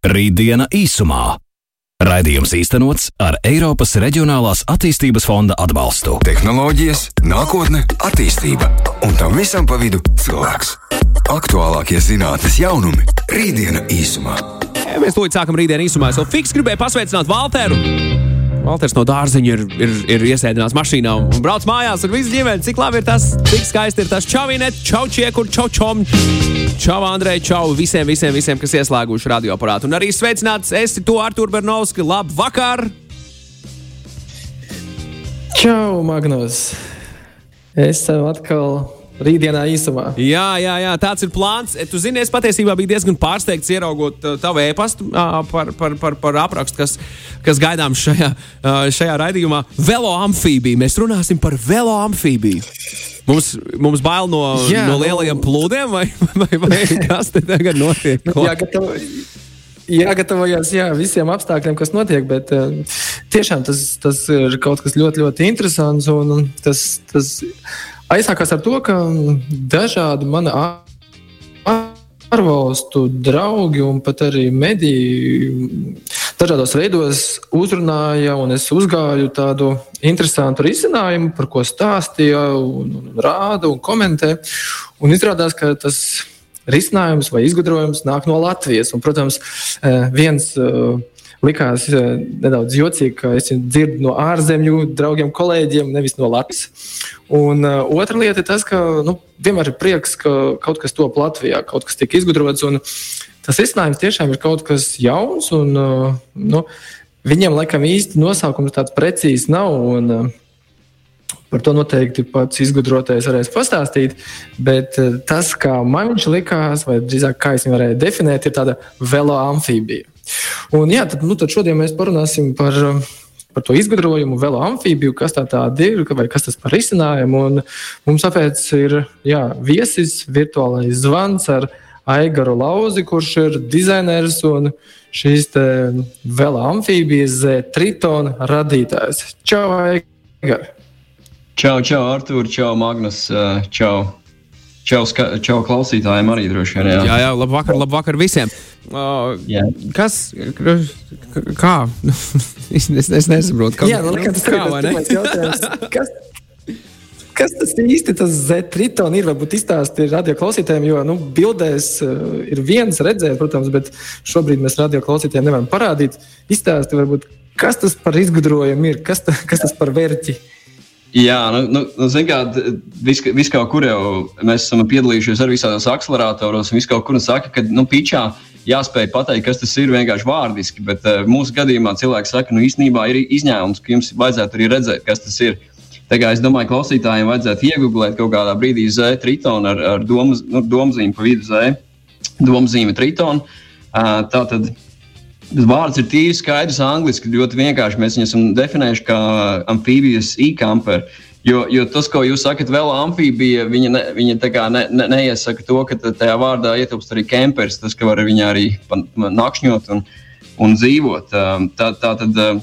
Rītdiena īsumā. Raidījums īstenots ar Eiropas Reģionālās attīstības fonda atbalstu. Tehnoloģijas, nākotne, attīstība un tam visam pa vidu cilvēks. Aktuālākie zinātnes jaunumi - Rītdiena īsumā. Mēs tūlīt sākam rītdienu īsumā. Es vēl fiks gribēju pasveicināt Valteru. Valters no dārziņa ir, ir, ir iesēdinās mašīnā un brauc mājās ar visu ģimeni. Cik labi ir tas, cik skaisti ir tas. Čau, Inet, čau, Čiekur, čau, Čom, čau, Andrej, čau visiem, visiem, visiem, kas ieslēguši radioaparātu. Un arī sveicināts esi tu, Artur Bernovski. Labu vakar! Čau, Magnus! Es tev atkal rītdienā īsumā. Jā, jā, jā, tāds ir plāns. Tu zini, es patiesībā biju diezgan pārsteigts ieraugot uh, tavu e-pastu uh, par, par, par, par aprakstu, kas, kas gaidāms šajā, uh, šajā raidījumā. Velo amfībija. Mēs runāsim par velo amfībiju. Mums, mums bail no, jā, no lielajiem plūdiem, vai, vai, vai kas te tagad notiek? Ko? Jā, gatavo, jāgatavojas jā, visiem apstākļiem, kas notiek, bet uh, tiešām tas, tas ir kaut kas ļoti, ļoti interesants. Un, un tas, tas aizsākās ar to, ka dažādi mani ārvalstu draugi un pat arī mediji dažādos veidos uzrunāja, un es uzgāju tādu interesantu risinājumu, par ko stāstīja, un, un rāda un komentē. Un izrādās, ka tas risinājums vai izgudrojums nāk no Latvijas. Un, protams, viens likās nedaudz jocīgi, ka es dzirdu no ārzemju draugiem, kolēģiem, nevis no Latvijas. Un uh, otra lieta ir tas, ka nu, vienmēr ir prieks, ka kaut kas top Latvijā, kaut kas tiek izgudrots. Tas risinājums tiešām ir kaut kas jauns. Un, uh, nu, viņiem laikam īsti nosaukums tāds precīzs nav. Un, uh, Par to noteikti pats izgudrotais varēs pastāstīt. Bet tas, kā man viņš likās, vai drīzāk kā es viņu varēju definēt, ir tāda velo amfībija. Un, jā, tad, nu, tad šodien mēs parunāsim par, par to izgudrojumu, velo amfībiju, kas tā ir, vai kas tas par risinājumu. Un mums tāpēc ir jā, viesis, virtuālais zvans ar Aigaru Lauzi, kurš ir dizainers un šīs velo amfībijas Tritona radītājs. Čau, Aigar! Čau, čau, Artur, čau, Magnus, čau! Čau, čau klausītājiem arī droši vien. Jā, jā, jā labu vakar, labu vakar visiem. Uh, jā. Kas? Kā? es, es nesaprotu, kā, jā, nu, tas kā, ir. Kas, kas tas īsti tas Z-triton ir? Varbūt izstāstīt radio klausītājiem, jo nu, bildēs uh, ir viens redzēt, protams, bet šobrīd mēs radio klausītājiem nevaram parādīt. Izstāstīt, varbūt, kas tas par izgudrojumu ir, kas, ta, kas tas par vērķi ir. Jā, nu, nu, nu zināmā mērā, vis, kaut kur jau mēs esam piedalījušies arī visādos akceleratoros, un viss kaut kur saka, ka, nu, pičā jāspēj pateikt, kas tas ir vienkārši vārdiski, bet uh, mūsu gadījumā cilvēks saka, nu, īstenībā ir izņēmums, ka jums vajadzētu arī redzēt, kas tas ir. Kā es domāju, klausītājiem vajadzētu iegūt kaut kādā brīdī Z tritonu ar, ar domu, nu, domzīmi pa vidu Z, domzīmi tritonu. Uh, tā tad vārds ir tīri skaidrs angļuiski, ļoti vienkārši. Mēs viņu esam definējuši kā amfibijas e-camper. Jo, jo tas, ko jūs sakat, vēl amfibija, viņa, ne, viņa ne, ne, neiesaka to, ka tajā vārdā ietilpst arī kempers, tas, ka var viņā arī nakšņot un, un dzīvot. Um, tā, tā tad, um,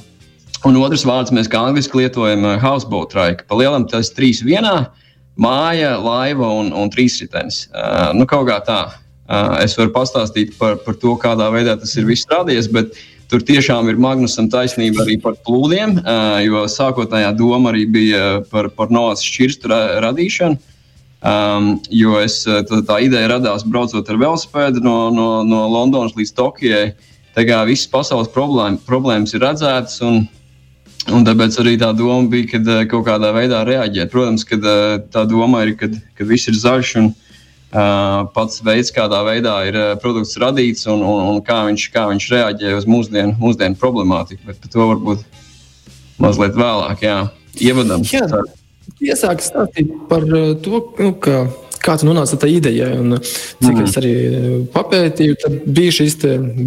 un otrs vārds mēs kā angliski lietojam uh, houseboat raika. Pa lielam tas trīs vienā - māja, laiva un, un trīsritenis. Uh, nu, kaut kā tā. Es varu pastāstīt par, par to, kādā veidā tas ir viss radies, bet tur tiešām ir Magnusam taisnība arī par plūdiem, jo sākotnējā doma arī bija par, par novas šķirstu radīšanu. Um, jo es, tā, tā ideja radās braucot ar velosipēdu no, no, no Londonas līdz Tokijai. Tā kā visas pasaules problēma, problēmas ir redzētas, un, un tāpēc arī tā doma bija, kad kaut kādā veidā reaģēt. Protams, ka tā doma ir, kad, kad viss ir zaļš un, pats veids, kādā veidā ir produkts radīts un, un, un kā, viņš, kā viņš reaģē uz mūsdienu, mūsdienu problemātiku. Bet par to varbūt mazliet vēlāk, jā, ievadam. Jā, iesāk stāstīt par to, nu, ka, kā tu nonāci tā idejai. Un, cik mm. es arī papētīju, tad bija šis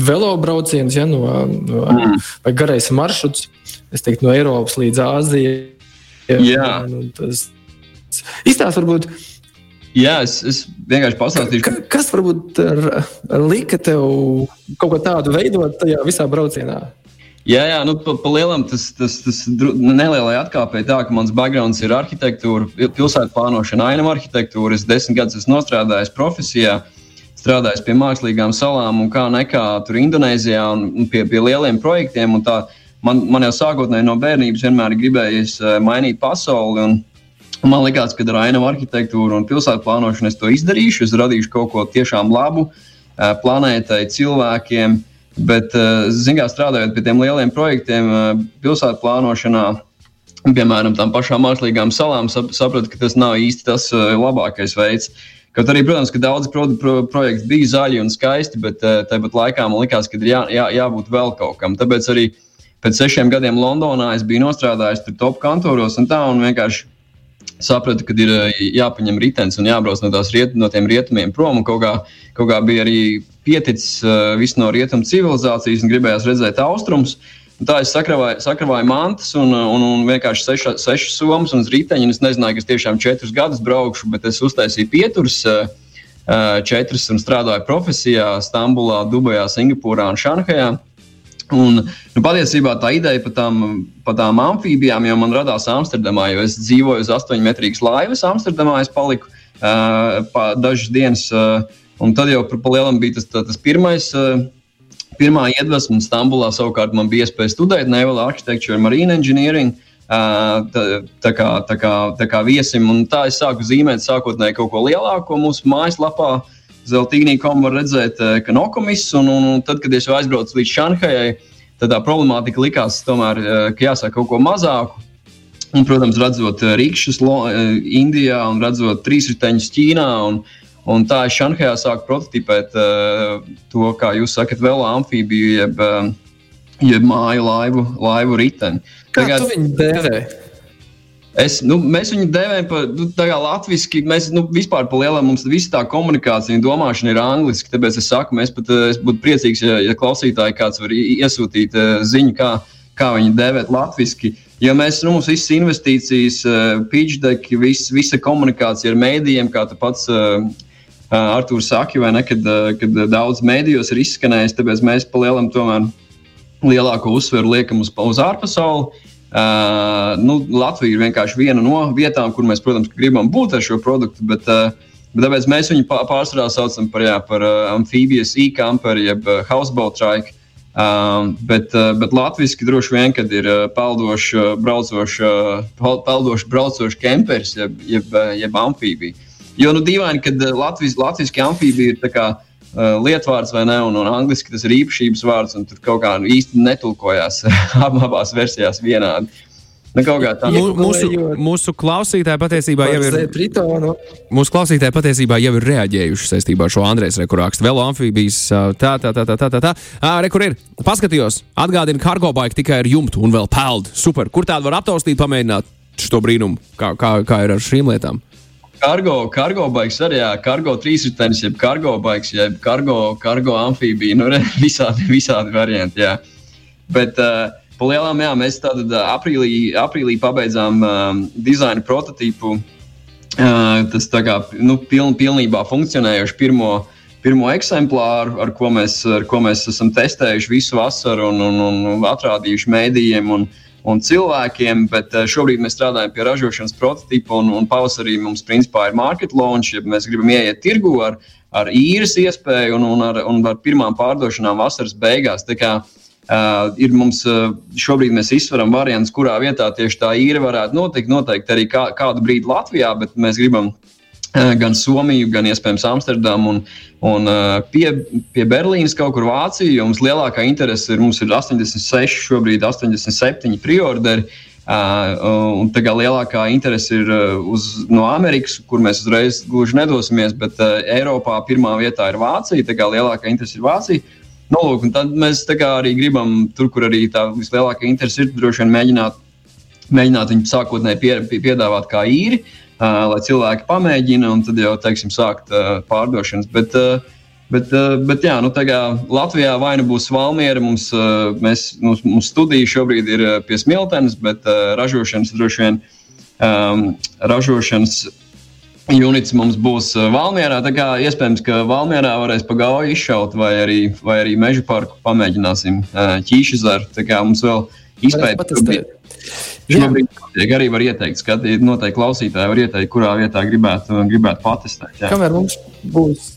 velo brauciens, ja, no, no, mm. vai garais maršruts, es teiktu, no Eiropas līdz Āzijai. Jā. Un, tas izstāsta varbūt Jā, es, es vienkārši pastāstīšu. Ka, kas varbūt ar, ar lika tev kaut ko tādu veidot tajā visā braucienā? Jā, jā nu, pa, pa lielam tas, tas, tas nelielai atkāpēji tā, ka mans backgrounds ir arhitektūra, pilsētu plānošana, ainama arhitektūra. Es desmit gadus esmu strādājis profesijā. strādājis pie mākslīgām salām un kā nekā tur Indonēzijā un, pie, pie lieliem projektiem. Man, man jau sākotnēji no bērnības vienmēr gribējies mainīt pasauli. Un, Man liekas, ka ar ainavu arhitektūru un pilsētu plānošanu es to izdarīšu. Es radīšu kaut ko tiešām labu planētai, cilvēkiem. Bet, zinām, strādājot pie tiem lieliem projektiem, pilsētu plānošanā, piemēram, tām pašām mākslīgām salām, sapratu, ka tas nav īsti tas labākais veids. Kaut arī, protams, ka daudzi pro, pro, projekti bija zaļi un skaisti, bet tāpat laikā man likās, ka ir jā, jā, jābūt vēl kaut kam. Tāpēc arī pēc sešiem gadiem Londonā es biju nostrādājis top kantoros un tā, un vienkārši sapratu, ka ir eh, jāpaņem ritenis un jābrauc no, riet, no tiem rietumiem prom. Kaut kā, kaut kā bija arī pieticis uh, viss no rietumu civilizācijas un gribējās redzēt austrumus. Tā es sakravāju, sakravāju mantas un, un, un vienkārši seša, sešas somas un riteņi. Es nezināju, ka es tiešām četrus gadus braukšu, bet es uztaisīju pieturus. Uh, četras un strādāju profesijā Stambulā, Dubajā, Singapūrā un Šanhajā. Un, nu, patiesībā tā ideja par tām, par tām amfībijām jau man radās Amsterdamā, jo es dzīvoju uz astoņmetrīgas laivas Amsterdamā. Es paliku uh, dažas dienas, uh, un tad jau par lielam bija tas, tas pirmais. Uh, Pirmā iedvesma Stambulā savukārt man bija iespēja studēt Naval Architecture and Marine Engineering. Uh, tā, tā, kā, tā, kā, tā kā viesim, un tā es sāku zīmēt sākotnēji kaut ko lielāko mūsu mājaslapā. Uh, Zeltīnī.com var redzēt, eh, ka nokomis, un, un, tad, kad es jau aizbraucu līdz Šanhajai, tad tā problemātika likās tomēr, eh, ka jāsaka kaut ko mazāku. Un, protams, redzot eh, rīkšķus Indijā un redzot trīsriteņus Ķīnā. Un, un tā es Šanhajā sāku prototipēt to, kā jūs sakat, vēl amfibiju, jeb, jeb māju laivu, laivu riteni. Kā Tagad, tu viņu dēvē? Es, nu, mēs viņu devām par nu, latviešu. Mēs nu, vispār par lielu mums visa tā komunikācija un domāšana ir angliski. Tāpēc es saku, mēs pat es būtu priecīgs, ja, ja klausītāji kāds var iesūtīt uh, ziņu, kā, kā viņu devēt latviešu. Jo mēs, nu, mums visas investīcijas, uh, pitch deck, vis, visa komunikācija ar mēdījiem, kā tu pats uh, Arthurs saka, vai ne, kad, kad daudz mēdījos ir izskanējis, tāpēc mēs pa lielam tomēr lielāko uzsveru liekam uz, uz ārpasauli. Uh, nu, Latvija ir vienkārši viena no vietām, kur mēs, protams, gribam būt ar šo produktu. Bet, uh, bet tāpēc mēs viņu pārsvarā saucam par, jā, par uh, amfibijas e-kamperi, jeb uh, houseboat trike. Uh, bet, uh, bet latviešu droši vien, kad ir uh, peldošs, uh, braucošs, uh, peldošs braucošs kemperis, jeb, jeb, jeb amfibija. Jo nu dīvaini, kad uh, latviešu amfibija ir tā kā uh, lietvārds vai ne, un, un angliski tas ir īpašības vārds, un tur kaut kā īsti netulkojās abās versijās vienādi. Nu, tā, mūsu, mūsu klausītāji patiesībā jau ir. Mūsu klausītāji patiesībā jau ir reaģējuši saistībā ar šo Andrēs rekurākstu. Vēl amfibijas. Tā, tā, tā, tā, tā. tā, tā. Rekur ir. Paskatījos, atgādina kargo baigi tikai ar jumtu un vēl peld. Super. Kur tādu var aptaustīt, pamēģināt šo brīnumu? Kā, kā, kā ir ar šīm lietām? Kargo, kargo baigs arī, jā, kargo trīsritenis, jeb kargo baigs, jeb kargo, kargo amfībija, nu, re, visādi, visādi varianti, jā. Bet, uh, pa lielām, jā, mēs tātad uh, aprīlī, aprīlī pabeidzām um, dizaina prototīpu, uh, tas tā kā, nu, piln, pilnībā funkcionējoši pirmo, pirmo eksemplāru, ar ko mēs, ar ko mēs esam testējuši visu vasaru un, un, un atrādījuši mēdījiem un, uh, un cilvēkiem, bet eh, šobrīd mēs strādājam pie ražošanas prototypa, un, un pavasarī mums principā ir market launch, ja mēs gribam ieiet tirgu ar, ar īres iespēju un, un, ar, un ar pirmām pārdošanām vasaras beigās. Uh, ir mums uh, šobrīd mēs izsveram variantus, kurā vietā tieši tā īra varētu notikt. Noteikti arī kā, kādu brīdi Latvijā, bet mēs gribam gan Somiju, gan iespējams Amsterdamu un, un eh, pie, pie Berlīnas kaut kur Vāciju. Jo mums lielākā interese ir, mums ir 86, šobrīd 87 priorderi. Uh, tā kā lielākā interese ir uz, no Amerikas, kur mēs uzreiz gluži nedosimies, bet uh, Eiropā pirmā vietā ir Vācija. Tā kā lielākā interese ir Vācija. Nu, lūk, tad mēs arī gribam, tur, kur arī tā vislielākā interese ir, droši vien mēģināt, mēģināt viņu sākotnēji pie, pie, piedāvāt kā īri. Uh, lai cilvēki pamēģina un tad jau teiksim, sākt pārdošanas. Bet, Bet, bet jā, nu, Latvijā vai nu būs Valmiera, mums, mēs, mums, mums studija šobrīd ir pie Smiltenes, bet ražošanas droši vien um, ražošanas units mums būs Valmierā. Tā kā iespējams, ka Valmierā varēs pa gauju izšaut, vai arī, vai arī meža parku pamēģināsim ķīšu zaru. Tā kā mums vēl izpētīt. Šobrīd arī var ieteikt, ka noteikti klausītāji var ieteikt, kurā vietā gribētu, gribētu patestēt. Jā. Kamēr mums būs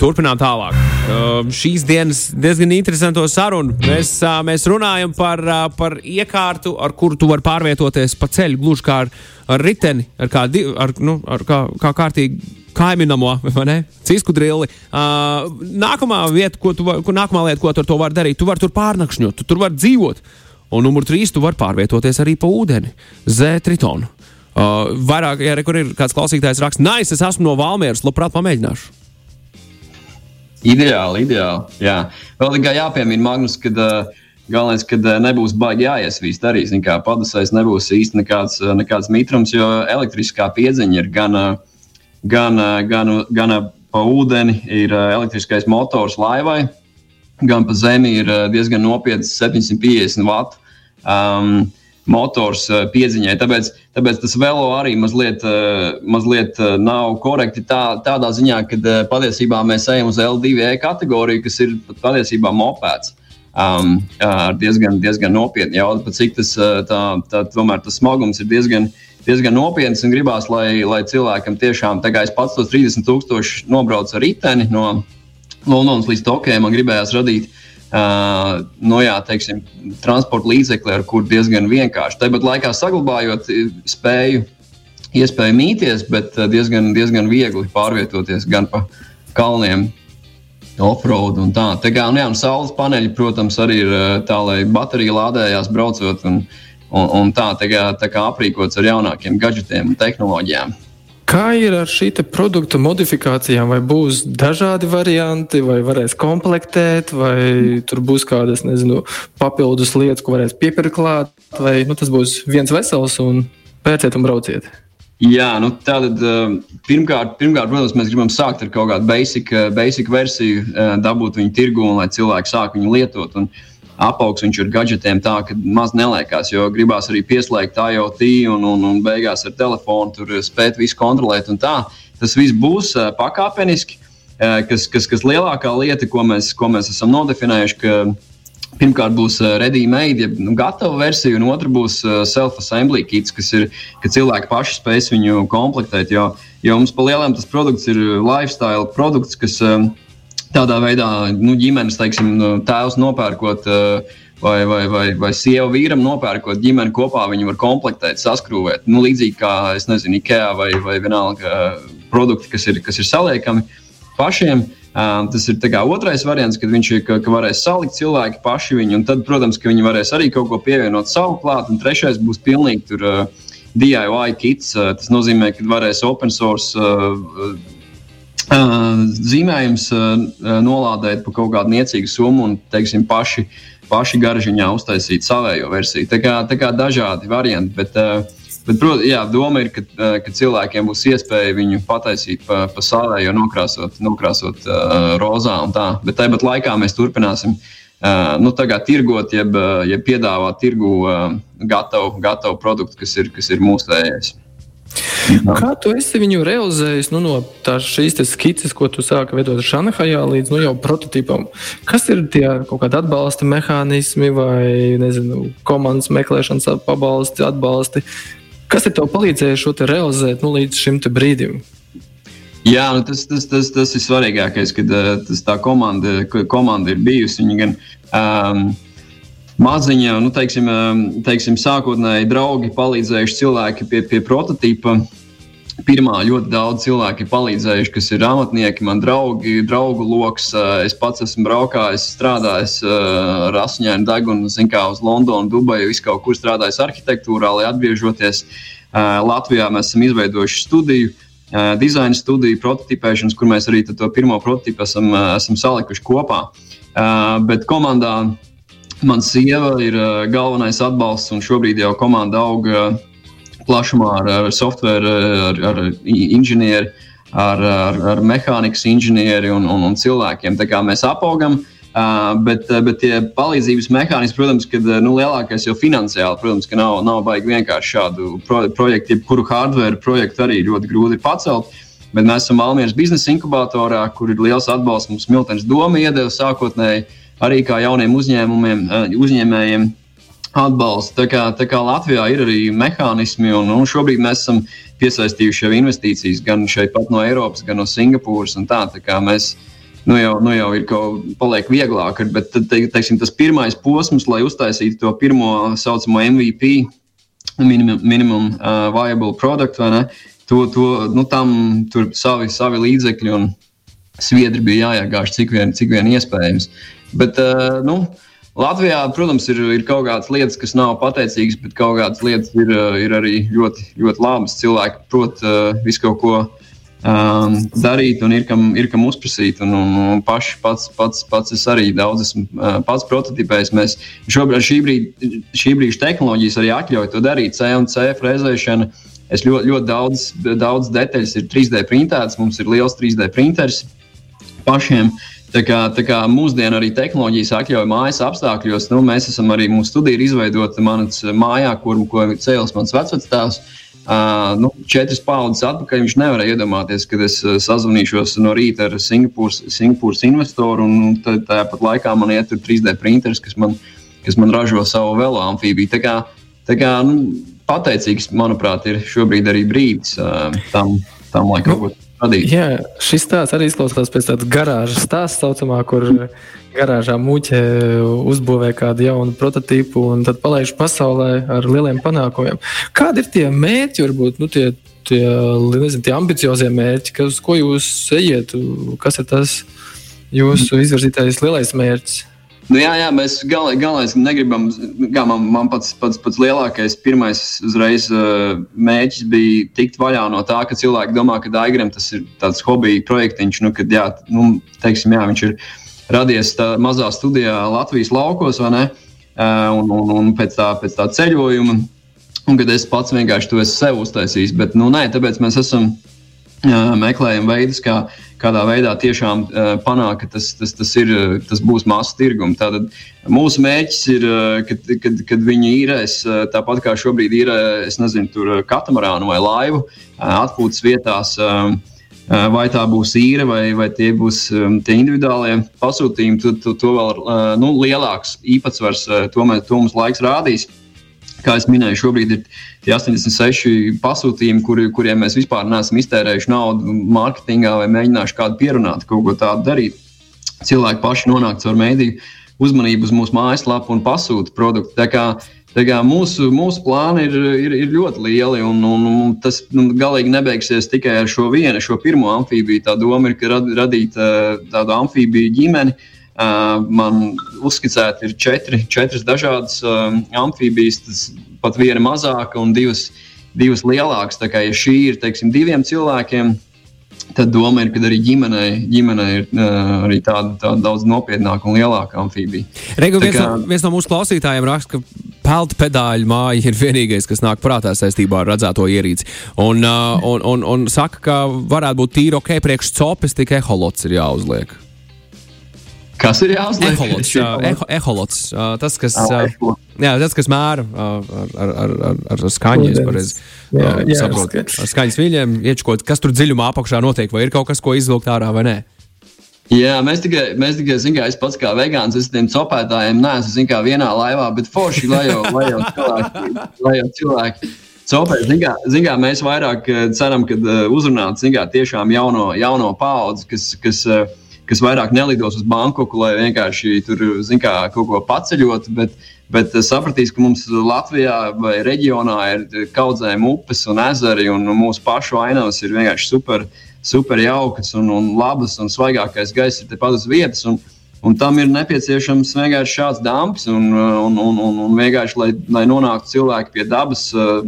Turpinām tālāk. Uh, šīs dienas diezgan interesanto sarunu. Mēs, uh, mēs runājam par, uh, par iekārtu, ar kuru tu vari pārvietoties pa ceļu, gluži kā ar, ar riteni, ar kā, ar, nu, ar kā, kā kārtīgi kaiminamo, vai ne? Cisku drilli. Uh, nākamā vieta, ko tu, ko, nākamā lieta, ko tu ar to vari darīt, tu vari tur pārnakšņot, tu tur vari dzīvot. Un numur trīs, tu vari pārvietoties arī pa ūdeni, Z-tritonu. Uh, vairāk, ja re, ir kāds klausītājs raksts, nice, es esmu no Valmieras, labprāt pamēģināšu. Ideāli, ideāli. Jā. Vēl tikai jāpiemina, Magnus, ka uh, galvenais, ka uh, nebūs baigi jāiesvīst arī. Kā padusais nebūs īsti nekāds, uh, nekāds mitrums, jo elektriskā piedziņa ir gan, gan, gan, gan uh, pa ūdeni, ir uh, elektriskais motors laivai, gan pa zemi ir uh, diezgan nopietns 750 vatu. Um, motors uh, piedziņai. Tāpēc, tāpēc tas velo arī mazliet, uh, mazliet uh, nav korekti tā, tādā ziņā, ka patiesībā mēs ejam uz L2E kategoriju, kas ir patiesībā mopēts. Um, ar diezgan, diezgan nopietnu jautājumu, cik tas, tā, tā, tomēr tas smagums ir diezgan, diezgan nopietns gribās, lai, lai cilvēkam tiešām, tā kā es pats tos 30,000 nobraucu ar riteni no Londonas līdz Tokijai, man gribējās radīt uh, Uh, nu, jā, teiksim, transporta līdzekli, ar kuriem diezgan vienkārši. Tāpat laikā saglabājot spēju, iespēju mīties, bet diezgan, diezgan viegli pārvietoties gan pa kalniem, offroad un tā. Tā kā nu, jā, un saules paneļi, protams, arī ir tā, lai baterija lādējās braucot un, un, un tā, tā kā, tā kā aprīkots ar jaunākiem gadgetiem un tehnoloģijām. Kā ir ar šī produkta modifikācijām? Vai būs dažādi varianti, vai varēs komplektēt, vai tur būs kādas nezinu, papildus lietas, ko varēs piepirkt klāt, vai nu, tas būs viens vesels un pērciet un brauciet? Jā, nu tātad pirmkārt, pirmkārt, protams, mēs gribam sākt ar kaut kādu basic, basic versiju, dabūt viņu tirgu un lai cilvēki sāk viņu lietot. Un, uh, apaugs viņš ir gadgetiem tā, ka maz neliekās, jo gribās arī pieslēgt IoT un, un, un beigās ar telefonu tur spēt visu kontrolēt. Tas viss būs uh, pakāpeniski, uh, kas, kas, kas lielākā lieta, ko mēs, ko mēs esam nodefinējuši. Ka, Pirmkārt, būs ready-made, ja nu, gatava versija, un otra būs self-assembly kits, kas ir, ka cilvēki paši spēs viņu komplektēt. Jo, jo mums pa lielām tas produkts ir lifestyle produkts, kas uh, tādā veidā nu, ģimenes teiksim, nu, tēvs nopērkot. Uh, vai, vai, vai, vai sieva vīram nopērkot ģimeni kopā, viņi var komplektēt, saskrūvēt. Nu, līdzīgi kā, es nezinu, IKEA vai, vai vienalga uh, produkti, kas ir, kas ir saliekami pašiem. Um, tas ir otrais variants, kad viņš ir, ka, ka varēs salikt cilvēki paši viņu, un tad, protams, viņi varēs arī kaut ko pievienot savu klāt, un trešais būs pilnīgi tur, uh, DIY kits. Tas nozīmē, ka varēs open source uh, zīmējums nolādēt par kaut kādu niecīgu summu un, teiksim, paši, paši garžiņā uztaisīt savējo versiju. Tā kā, tā kā dažādi varianti. Bet, bet protams, jā, doma ir, ka, ka cilvēkiem būs iespēja viņu pataisīt pa, pa savējo, nokrāsot, nokrāsot uh, rozā un tā. Bet tāpat laikā mēs turpināsim. Uh, nu, tirgot, jeb, jeb piedāvāt tirgu uh, gatavu, gatavu produktu, kas ir, kas ir mūsējais. Kā tu esi viņu realizējis nu, no šīs skices, ko tu sāki veidot Šanhajā līdz nu, jau prototipam? Kas ir tie kaut kādi atbalsta mehānismi vai nezinu, komandas meklēšanas pabalsti, atbalsti? Kas ir tev palīdzējis šo te realizēt nu, līdz šim brīdim? Jā, nu tas, tas, tas, tas ir svarīgākais, kad uh, tas tā komanda, komanda ir bijusi. Viņa gan um, maziņa, nu, teiksim, teiksim, sākotnēji draugi palīdzējuši cilvēki pie, pie prototypa. Pirmā ļoti daudz cilvēku ir palīdzējuši, kas ir amatnieki, man draugi, draugu lokus. Es pats esmu braukājis, strādājis ar asņainu degunu, zinu, kā uz Londonu, Dubaju, visu kaut kur strādājis arhitektūrā, lai atgriežoties Latvijā, mēs esam izveidojuši studiju. Dizaina studiju, prototipēšanas, kur mēs arī to pirmo prototipu esam, esam salikuši kopā. Bet komandā Man sieva ir uh, galvenais atbalsts, un šobrīd jau komanda aug uh, plašumā ar, ar software, ar, ar inženieri, ar, ar, ar mehānikas inženieri un, un, un cilvēkiem. Tā kā mēs apaugam, uh, bet, bet tie palīdzības mehānismi, protams, ka nu, lielākais jau finansiāli, protams, ka nav, nav baigi vienkārši šādu pro, projektu, jebkuru hardware projektu arī ļoti grūti pacelt. Bet mēs esam Almīras biznesa inkubatorā, kur ir liels atbalsts mums Miltons Doma iedeva sākotnēji arī kā jauniem eh, uzņēmējiem. atbalstu. Tā kā, tā kā Latvijā ir arī mehānismi, un, un šobrīd mēs esam piesaistījuši jau investīcijas gan šeit, pat no Eiropas, gan no Singapūras. Tā, tā kā mēs nu jau, nu jau ir kaut kas paliek vieglāk, bet te, teiksim, tas pirmais posms, lai uztaisītu to pirmo saucamo MVP, minimum, minimum uh, viable product, ne? To, to, nu, tam tur savi, savi līdzekļi un sviedri bija jāiegāž cik vien, cik vien iespējams. Bet, uh, nu, Latvijā, protams, ir, ir kaut kādas lietas, kas nav pateicīgas, bet kaut kādas lietas ir, ir arī ļoti, ļoti labas. Cilvēki prot uh, visu kaut ko um, darīt, un ir kam, ir kam uzprasīt. Un, un, un paši, pats, pats, pats es arī daudz esmu uh, pats prototipējis. Mēs šobrīd šī brīža, brīža tehnoloģijas arī atļauj to darīt. C un C frezēšana. Es ļoti, ļoti daudz, daudz detaļas ir 3D printētas, mums ir liels 3D printeris pašiem. Tā kā, tā kā mūsdienu arī tehnoloģijas atļauj mājas apstākļos, nu, mēs esam arī mūsu studiju izveidota manas mājā, kur, ko cēlis mans vecvectēvs. Uh, nu, četras paudzes atpakaļ viņš nevarēja iedomāties, kad es uh, sazvanīšos no rīta ar Singapūras, Singapūras investoru, un tad, tāpat laikā man iet 3D printeris, kas man, kas man ražo savu velo amfībiju. Tā kā, tā kā nu, pateicīgs, manuprāt, ir šobrīd arī brīdis uh, tam, tam lai kaut ko radīt. Jā, šis stāsts arī izklausās pēc tādas garāžas stāsta, saucamā, kur garāžā muļķe uzbūvē kādu jaunu prototypu un tad palaiž pasaulē ar lieliem panākumiem. Kādi ir tie mērķi, varbūt nu, tie, tie, nezinu, tie ambiciozie mērķi, kas, ko jūs ejiet, kas ir tas jūsu izvirzītais lielais mērķis? Nu, jā, jā, mēs galvenais, galvenais negribam. Kā man, man pats, pats, pats lielākais, pirmais uzreiz, uh, mēģis bija tikt vaļā no tā, ka cilvēki domā, ka Daigram tas ir tāds hobija projektiņš. Nu, kad, jā, nu, teiksim, jā, viņš ir radies tā mazā studijā Latvijas laukos, vai ne? Uh, un, un, un pēc, tā, pēc tā ceļojuma. Un kad es pats vienkārši to esmu sev uztaisījis. Bet, nu, nē, tāpēc mēs esam meklējam veidus, kā, kādā veidā tiešām panākt, ka tas, tas, tas, ir, tas būs masu tirgums. Tātad mūsu mērķis ir, kad, kad, kad viņi īrēs tāpat kā šobrīd ir, es nezinu, tur katamarānu vai laivu atpūtas vietās. Vai tā būs īra, vai, vai tie būs um, tie individuālie pasūtījumi, to, to, to vēl uh, nu, lielāks īpatsvars, uh, to, mēs, to mums laiks rādīs. Uh, kā jau minēju, šobrīd ir tie 86 pasūtījumi, kuri, kuriem mēs vispār neesam iztērējuši naudu mārketingā vai mēģinājuši kādu pierunāt, kaut ko tādu darīt. Cilvēki paši nonāk caur mēdīju uzmanību uz mūsu mājaslapu un pasūta produktu. Tā kā, tā kā mūsu, mūsu plāni ir, ir, ir ļoti lieli, un, un, un tas nu, galīgi nebeigsies tikai ar šo vienu, šo pirmo amfībiju. Tā doma ir rad, radīt uh, tādu amfībiju ģimeni. Man uzskicēti ir četri, četras dažādas amfibijas, tas pat viena mazāka un divas, divas lielākas. Tā kā ja šī ir teiksim, diviem cilvēkiem, tad doma ir, ka arī ģimenei, ģimenei ir uh, arī tāda, tāda daudz nopietnāka un lielāka amfibija. Reigu, viens, kā... no, viens no mūsu klausītājiem raksta, ka peltu pedāļu māja ir vienīgais, kas nāk prātā saistībā ar redzēto ierīci. Un, uh, un, un, un saka, ka varētu būt tīri ok, priekš copes, tikai eholots ir jāuzliek. Kas ir jāuzliek? Eholots, eho, eholots tas, kas, oh, jā, tas, kas mēra ar, ar, ar, ar, ar skaņu. Jā, jā, saprotu, ar skaņas viļņiem, iečkot, kas tur dziļumā apakšā notiek, vai ir kaut kas, ko izvilkt ārā vai nē. Jā, mēs tikai, mēs tikai zinām, ka es pats kā vegāns, es tiem copētājiem neesmu kā vienā laivā, bet forši, lai jau, lai jau cilvēki, lai jau cilvēki copē. Zinām, zin, mēs vairāk ceram, ka uzrunāt zinām, tiešām jauno, jauno paudzi, kas, kas uh, kas vairāk nelidos uz Bankoku, lai vienkārši tur kā, kaut ko paceļot. Bet, bet sapratīs, ka mums Latvijā vai reģionā ir kaudzēm upes un ezeri, un mūsu pašu ainavas ir vienkārši super, super jaukas un, un labas, un svaigākais gaiss ir tepat uz vietas. Un, Un tam ir nepieciešams vienkārši šāds dāmas, un, un, un, un, vienkārši, lai, lai nonāktu cilvēki pie dabas uh,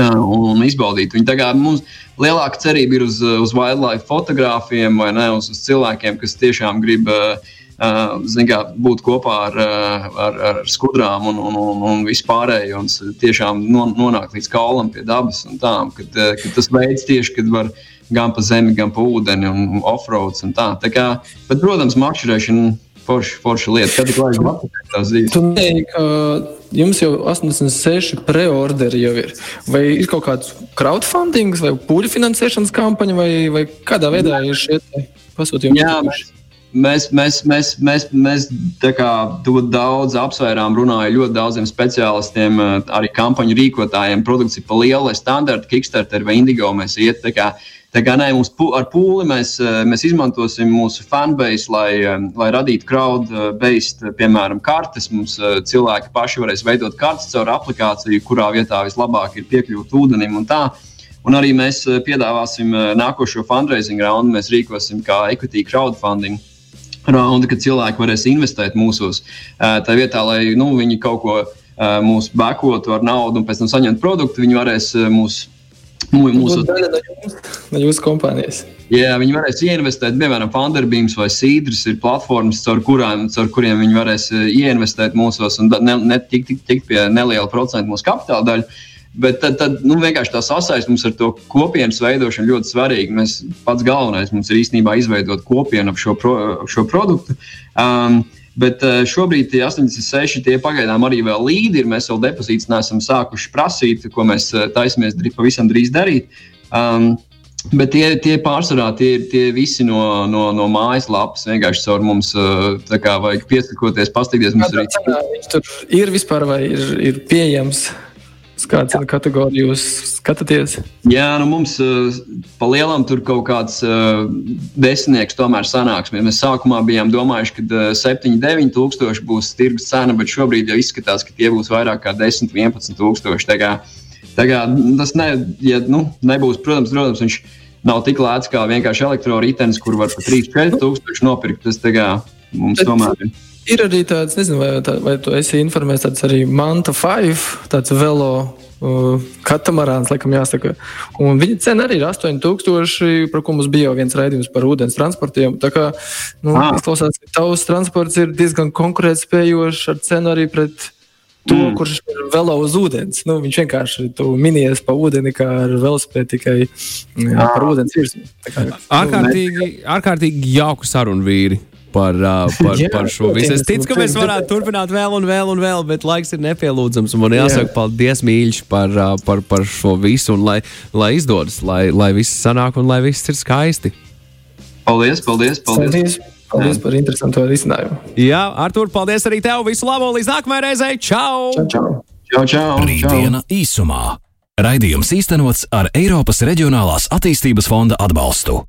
un, un izbaudītu viņu. Mums lielāka cerība ir uz, uz wildlife fotogrāfiem vai ne, uz, uz cilvēkiem, kas tiešām grib uh, kā, būt kopā ar, ar, ar skudrām un, un, un, un vispārējo, un tiešām nonākt līdz kaulam pie dabas tām, kad, kad tas veids tieši, kad var gan pa zemi, gan pa ūdeni un off-roads un tā. tā kā, bet, protams, makšķerēšana forša, forša lieta. Kad laika apgūt tās ka jums jau 86 preorderi jau ir. Vai ir kaut kāds crowdfunding vai pūļu finansēšanas kampaņa vai, vai kādā veidā ir šie pasūtījumi? Jā, mēs, mēs, mēs, mēs, mēs, mēs to daudz apsvērām, runājām ļoti daudziem speciālistiem, arī kampaņu rīkotājiem. Produkts ir pa lielu, lai standarta Kickstarter vai Indigo mēs iet. Kā, kā nē, mums ar pūli mēs, mēs izmantosim mūsu fanbase, lai, lai radītu crowd-based, piemēram, kartes. Mums cilvēki paši varēs veidot kartes caur aplikāciju, kurā vietā vislabāk ir piekļūt ūdenim un tā. Un arī mēs piedāvāsim nākošo fundraising raundu. Mēs rīkosim kā equity crowdfunding raundu, kad cilvēki varēs investēt mūsos. Tā vietā, lai nu, viņi kaut ko mūsu bekotu ar naudu un pēc tam saņemtu produktu, viņi varēs mūsu. Mūsu daļa no jūsu, no jūsu kompānijas. Jā, viņi varēs ieinvestēt, piemēram, Funderbeams vai Sīdras ir platformas, caur, kurām, caur kuriem viņi varēs ieinvestēt mūsos un ne, ne tikt tik, tik pie neliela procenta mūsu kapitāla daļa. Bet tad, tad nu, vienkārši tā sasaiste mums ar to kopienas veidošanu ļoti svarīga. Mēs pats galvenais mums ir īstenībā izveidot kopienu ap šo, pro, šo produktu. Um, Bet uh, šobrīd tie 86 tie pagaidām arī vēl līdzi ir. Mēs vēl depozītus neesam sākuši prasīt, ko mēs uh, taisamies pavisam drīz darīt. Um, Bet tie, tie pārsvarā tie ir tie visi no, no, no mājaslapas. Vienkārši caur mums uh, kā, vajag piesakoties, paskatīties. Tur ir vispār vai ir, ir pieejams. Kādu kategoriju jūs skatāties? Jā, nu mums uh, pa lielam tur kaut kāds uh, desmitnieks tomēr sanāks. Mēs sākumā bijām domājuši, ka uh, 7, 9 tūkstoši būs tirgus cena, bet šobrīd jau izskatās, ka tie būs vairāk kā 10, 11 tūkstoši. Tā kā, tā kā tas ne, ja, nu, nebūs, protams, protams, viņš nav tik lēts kā vienkārši elektroritenis, kur var par 3, 4 tūkstoši nopirkt. Tas tā kā mums bet... tomēr ir. Ir arī tāds, nezinu, vai, tā, vai tu esi informēts, tāds arī Manta 5, tāds velo uh, katamarāns, laikam jāsaka. Un viņa cena arī ir 8000, par ko mums bija jau viens raidījums par ūdens transportiem. Tā kā, nu, ah. izklausās, ka tavs transports ir diezgan konkurētspējošs ar cenu arī pret to, mm. kurš ir velo uz ūdens. Nu, viņš vienkārši minies pa ūdeni, kā ar velospēdu tikai jā, par ūdens virsmu. Ārkārtīgi, ārkārtīgi jauku sarunu vīri par, par, Jā, par šo visu. Es ticu, ka mēs varētu turpināt vēl un vēl un vēl, bet laiks ir nepielūdzams. Man jāsaka, Jā. paldies, mīļš, par, par, par šo visu, un lai, lai izdodas, lai, lai viss sanāk un lai viss ir skaisti. Paldies, paldies, paldies. paldies. Paldies par interesantu risinājumu. Jā, Artur, paldies arī tev. Visu labu līdz nākamajai reizei. Čau! Čau, čau! čau, čau Rītdiena īsumā. Raidījums īstenots ar Eiropas Reģionālās attīstības fonda atbalstu.